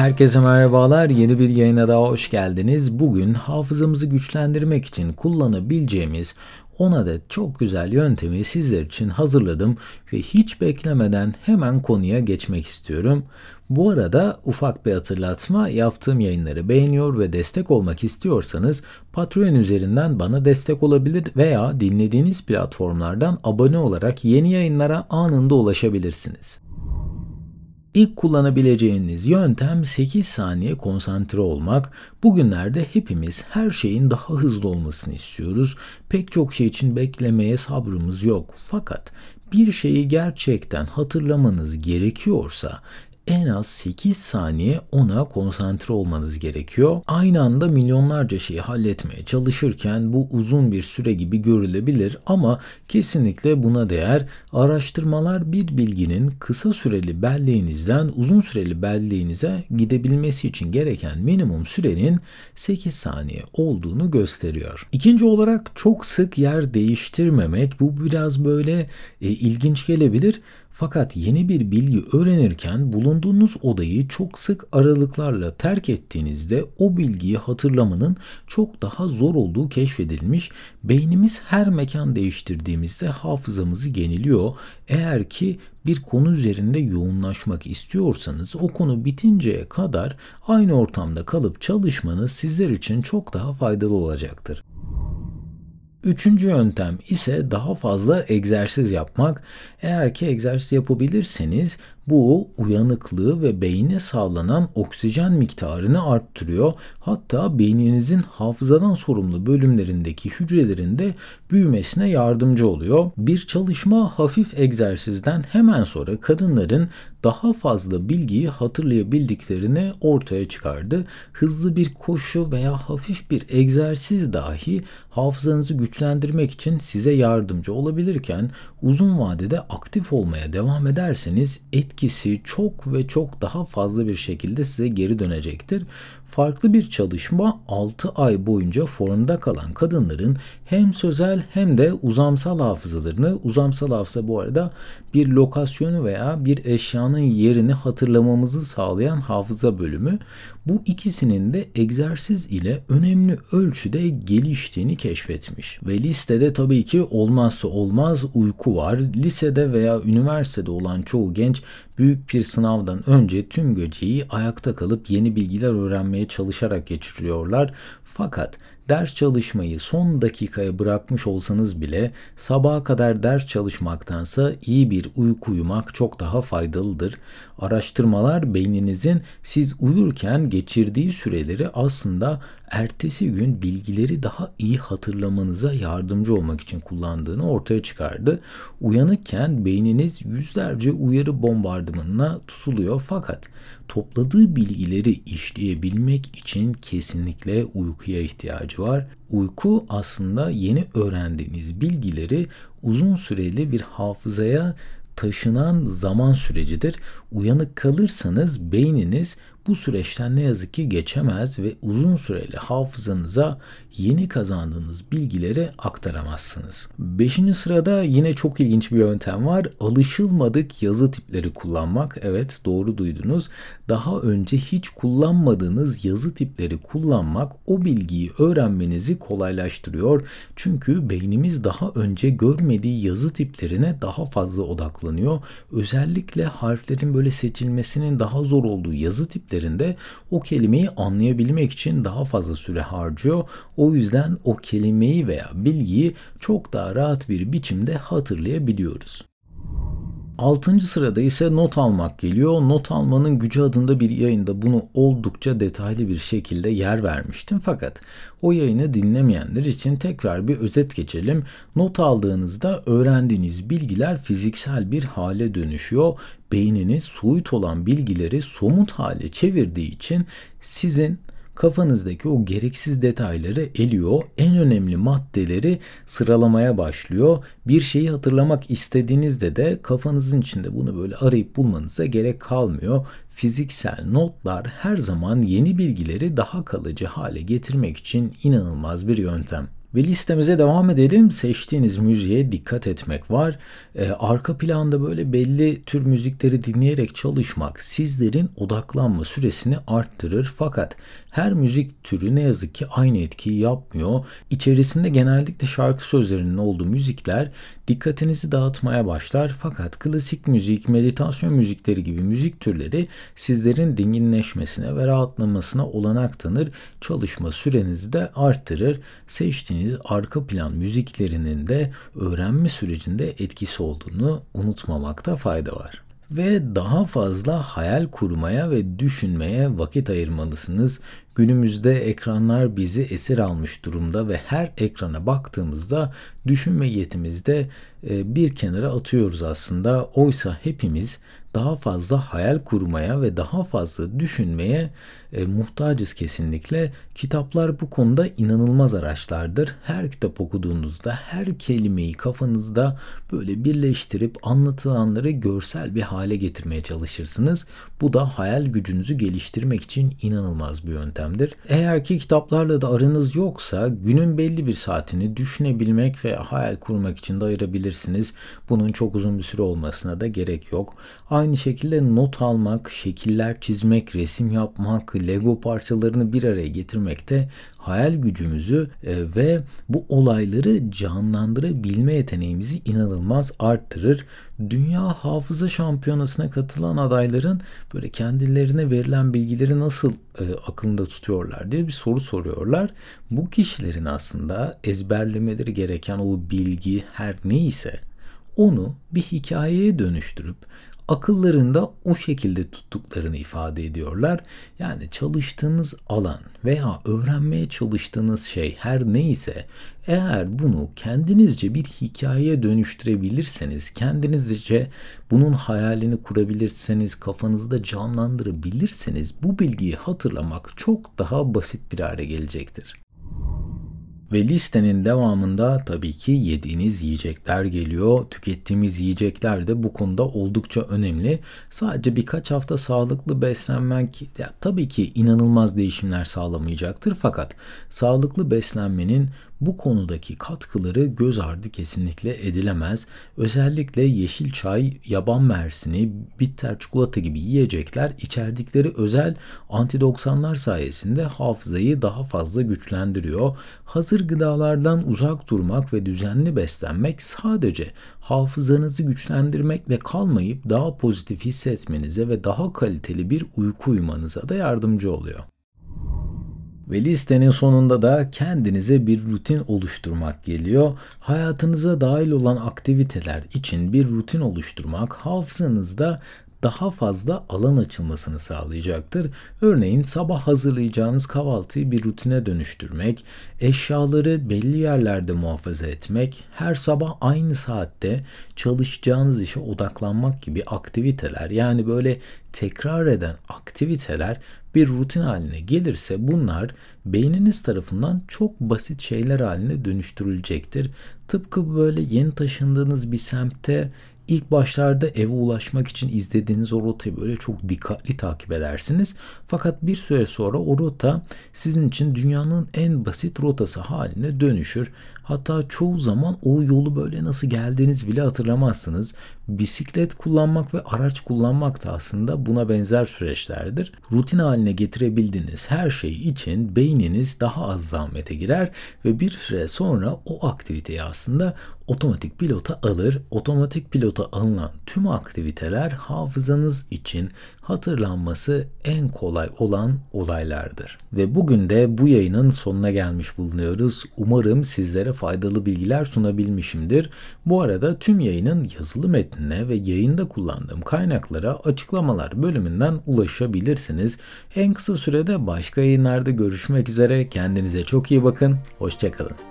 Herkese merhabalar. Yeni bir yayına daha hoş geldiniz. Bugün hafızamızı güçlendirmek için kullanabileceğimiz 10 adet çok güzel yöntemi sizler için hazırladım ve hiç beklemeden hemen konuya geçmek istiyorum. Bu arada ufak bir hatırlatma yaptığım yayınları beğeniyor ve destek olmak istiyorsanız Patreon üzerinden bana destek olabilir veya dinlediğiniz platformlardan abone olarak yeni yayınlara anında ulaşabilirsiniz. İlk kullanabileceğiniz yöntem 8 saniye konsantre olmak. Bugünlerde hepimiz her şeyin daha hızlı olmasını istiyoruz. Pek çok şey için beklemeye sabrımız yok. Fakat bir şeyi gerçekten hatırlamanız gerekiyorsa en az 8 saniye ona konsantre olmanız gerekiyor. Aynı anda milyonlarca şeyi halletmeye çalışırken bu uzun bir süre gibi görülebilir ama kesinlikle buna değer. Araştırmalar bir bilginin kısa süreli belleğinizden uzun süreli belleğinize gidebilmesi için gereken minimum sürenin 8 saniye olduğunu gösteriyor. İkinci olarak çok sık yer değiştirmemek bu biraz böyle e, ilginç gelebilir fakat yeni bir bilgi öğrenirken bulunduğunuz odayı çok sık aralıklarla terk ettiğinizde o bilgiyi hatırlamanın çok daha zor olduğu keşfedilmiş. Beynimiz her mekan değiştirdiğimizde hafızamızı yeniliyor. Eğer ki bir konu üzerinde yoğunlaşmak istiyorsanız o konu bitinceye kadar aynı ortamda kalıp çalışmanız sizler için çok daha faydalı olacaktır. Üçüncü yöntem ise daha fazla egzersiz yapmak. Eğer ki egzersiz yapabilirseniz bu uyanıklığı ve beyne sağlanan oksijen miktarını arttırıyor. Hatta beyninizin hafızadan sorumlu bölümlerindeki hücrelerin de büyümesine yardımcı oluyor. Bir çalışma hafif egzersizden hemen sonra kadınların daha fazla bilgiyi hatırlayabildiklerini ortaya çıkardı. Hızlı bir koşu veya hafif bir egzersiz dahi hafızanızı güçlendirmek için size yardımcı olabilirken uzun vadede aktif olmaya devam ederseniz etkisi çok ve çok daha fazla bir şekilde size geri dönecektir. Farklı bir çalışma 6 ay boyunca formda kalan kadınların hem sözel hem de uzamsal hafızalarını, uzamsal hafıza bu arada bir lokasyonu veya bir eşyanın yerini hatırlamamızı sağlayan hafıza bölümü. Bu ikisinin de egzersiz ile önemli ölçüde geliştiğini keşfetmiş. Ve listede tabii ki olmazsa olmaz uyku var. Lisede veya üniversitede olan çoğu genç büyük bir sınavdan önce tüm geceyi ayakta kalıp yeni bilgiler öğrenmeye çalışarak geçiriyorlar. Fakat ders çalışmayı son dakikaya bırakmış olsanız bile sabaha kadar ders çalışmaktansa iyi bir uyku uyumak çok daha faydalıdır. Araştırmalar beyninizin siz uyurken geçirdiği süreleri aslında ertesi gün bilgileri daha iyi hatırlamanıza yardımcı olmak için kullandığını ortaya çıkardı. Uyanıkken beyniniz yüzlerce uyarı bombardımanına tutuluyor fakat topladığı bilgileri işleyebilmek için kesinlikle uykuya ihtiyacı var. Uyku aslında yeni öğrendiğiniz bilgileri uzun süreli bir hafızaya taşınan zaman sürecidir. Uyanık kalırsanız beyniniz bu süreçten ne yazık ki geçemez ve uzun süreli hafızanıza yeni kazandığınız bilgileri aktaramazsınız. Beşinci sırada yine çok ilginç bir yöntem var. Alışılmadık yazı tipleri kullanmak. Evet doğru duydunuz. Daha önce hiç kullanmadığınız yazı tipleri kullanmak o bilgiyi öğrenmenizi kolaylaştırıyor. Çünkü beynimiz daha önce görmediği yazı tiplerine daha fazla odaklanıyor. Özellikle harflerin böyle seçilmesinin daha zor olduğu yazı tiplerinde o kelimeyi anlayabilmek için daha fazla süre harcıyor. O yüzden o kelimeyi veya bilgiyi çok daha rahat bir biçimde hatırlayabiliyoruz. Altıncı sırada ise not almak geliyor. Not almanın gücü adında bir yayında bunu oldukça detaylı bir şekilde yer vermiştim. Fakat o yayını dinlemeyenler için tekrar bir özet geçelim. Not aldığınızda öğrendiğiniz bilgiler fiziksel bir hale dönüşüyor. Beyniniz soyut olan bilgileri somut hale çevirdiği için sizin kafanızdaki o gereksiz detayları eliyor, en önemli maddeleri sıralamaya başlıyor. Bir şeyi hatırlamak istediğinizde de kafanızın içinde bunu böyle arayıp bulmanıza gerek kalmıyor. Fiziksel notlar her zaman yeni bilgileri daha kalıcı hale getirmek için inanılmaz bir yöntem. Ve listemize devam edelim. Seçtiğiniz müziğe dikkat etmek var. Ee, arka planda böyle belli tür müzikleri dinleyerek çalışmak sizlerin odaklanma süresini arttırır. Fakat her müzik türü ne yazık ki aynı etkiyi yapmıyor. İçerisinde genellikle şarkı sözlerinin olduğu müzikler dikkatinizi dağıtmaya başlar. Fakat klasik müzik, meditasyon müzikleri gibi müzik türleri sizlerin dinginleşmesine ve rahatlamasına olanak tanır. Çalışma sürenizi de arttırır. Seçtiğiniz arka plan müziklerinin de öğrenme sürecinde etkisi olduğunu unutmamakta fayda var ve daha fazla hayal kurmaya ve düşünmeye vakit ayırmalısınız. Günümüzde ekranlar bizi esir almış durumda ve her ekrana baktığımızda düşünme yetimizde e, bir kenara atıyoruz aslında. Oysa hepimiz daha fazla hayal kurmaya ve daha fazla düşünmeye e, muhtacız kesinlikle. Kitaplar bu konuda inanılmaz araçlardır. Her kitap okuduğunuzda her kelimeyi kafanızda böyle birleştirip anlatılanları görsel bir hale getirmeye çalışırsınız. Bu da hayal gücünüzü geliştirmek için inanılmaz bir yöntemdir. Eğer ki kitaplarla da aranız yoksa günün belli bir saatini düşünebilmek ve hayal kurmak için de ayırabilirsiniz. Bunun çok uzun bir süre olmasına da gerek yok. Aynı şekilde not almak, şekiller çizmek, resim yapmak, Lego parçalarını bir araya getirmekte hayal gücümüzü e, ve bu olayları canlandırabilme yeteneğimizi inanılmaz arttırır. Dünya Hafıza Şampiyonası'na katılan adayların böyle kendilerine verilen bilgileri nasıl e, akılında tutuyorlar diye bir soru soruyorlar. Bu kişilerin aslında ezberlemeleri gereken o bilgi her neyse onu bir hikayeye dönüştürüp akıllarında o şekilde tuttuklarını ifade ediyorlar. Yani çalıştığınız alan veya öğrenmeye çalıştığınız şey her neyse eğer bunu kendinizce bir hikayeye dönüştürebilirseniz, kendinizce bunun hayalini kurabilirseniz, kafanızda canlandırabilirseniz bu bilgiyi hatırlamak çok daha basit bir hale gelecektir. Ve listenin devamında tabii ki yediğiniz yiyecekler geliyor. Tükettiğimiz yiyecekler de bu konuda oldukça önemli. Sadece birkaç hafta sağlıklı beslenmek ya, tabii ki inanılmaz değişimler sağlamayacaktır. Fakat sağlıklı beslenmenin bu konudaki katkıları göz ardı kesinlikle edilemez. Özellikle yeşil çay, yaban mersini, bitter çikolata gibi yiyecekler içerdikleri özel antidoksanlar sayesinde hafızayı daha fazla güçlendiriyor. Hazır gıdalardan uzak durmak ve düzenli beslenmek sadece hafızanızı güçlendirmekle kalmayıp daha pozitif hissetmenize ve daha kaliteli bir uyku uyumanıza da yardımcı oluyor. Ve listenin sonunda da kendinize bir rutin oluşturmak geliyor. Hayatınıza dahil olan aktiviteler için bir rutin oluşturmak hafızanızda daha fazla alan açılmasını sağlayacaktır. Örneğin sabah hazırlayacağınız kahvaltıyı bir rutine dönüştürmek, eşyaları belli yerlerde muhafaza etmek, her sabah aynı saatte çalışacağınız işe odaklanmak gibi aktiviteler yani böyle tekrar eden aktiviteler bir rutin haline gelirse bunlar beyniniz tarafından çok basit şeyler haline dönüştürülecektir. Tıpkı böyle yeni taşındığınız bir semtte ilk başlarda eve ulaşmak için izlediğiniz o rotayı böyle çok dikkatli takip edersiniz. Fakat bir süre sonra o rota sizin için dünyanın en basit rotası haline dönüşür. Hatta çoğu zaman o yolu böyle nasıl geldiğiniz bile hatırlamazsınız. Bisiklet kullanmak ve araç kullanmak da aslında buna benzer süreçlerdir. Rutin haline getirebildiğiniz her şey için beyniniz daha az zahmete girer ve bir süre sonra o aktiviteyi aslında otomatik pilota alır. Otomatik pilota alınan tüm aktiviteler hafızanız için hatırlanması en kolay olan olaylardır. Ve bugün de bu yayının sonuna gelmiş bulunuyoruz. Umarım sizlere faydalı bilgiler sunabilmişimdir. Bu arada tüm yayının yazılı metnine ve yayında kullandığım kaynaklara açıklamalar bölümünden ulaşabilirsiniz. En kısa sürede başka yayınlarda görüşmek üzere. Kendinize çok iyi bakın. Hoşçakalın.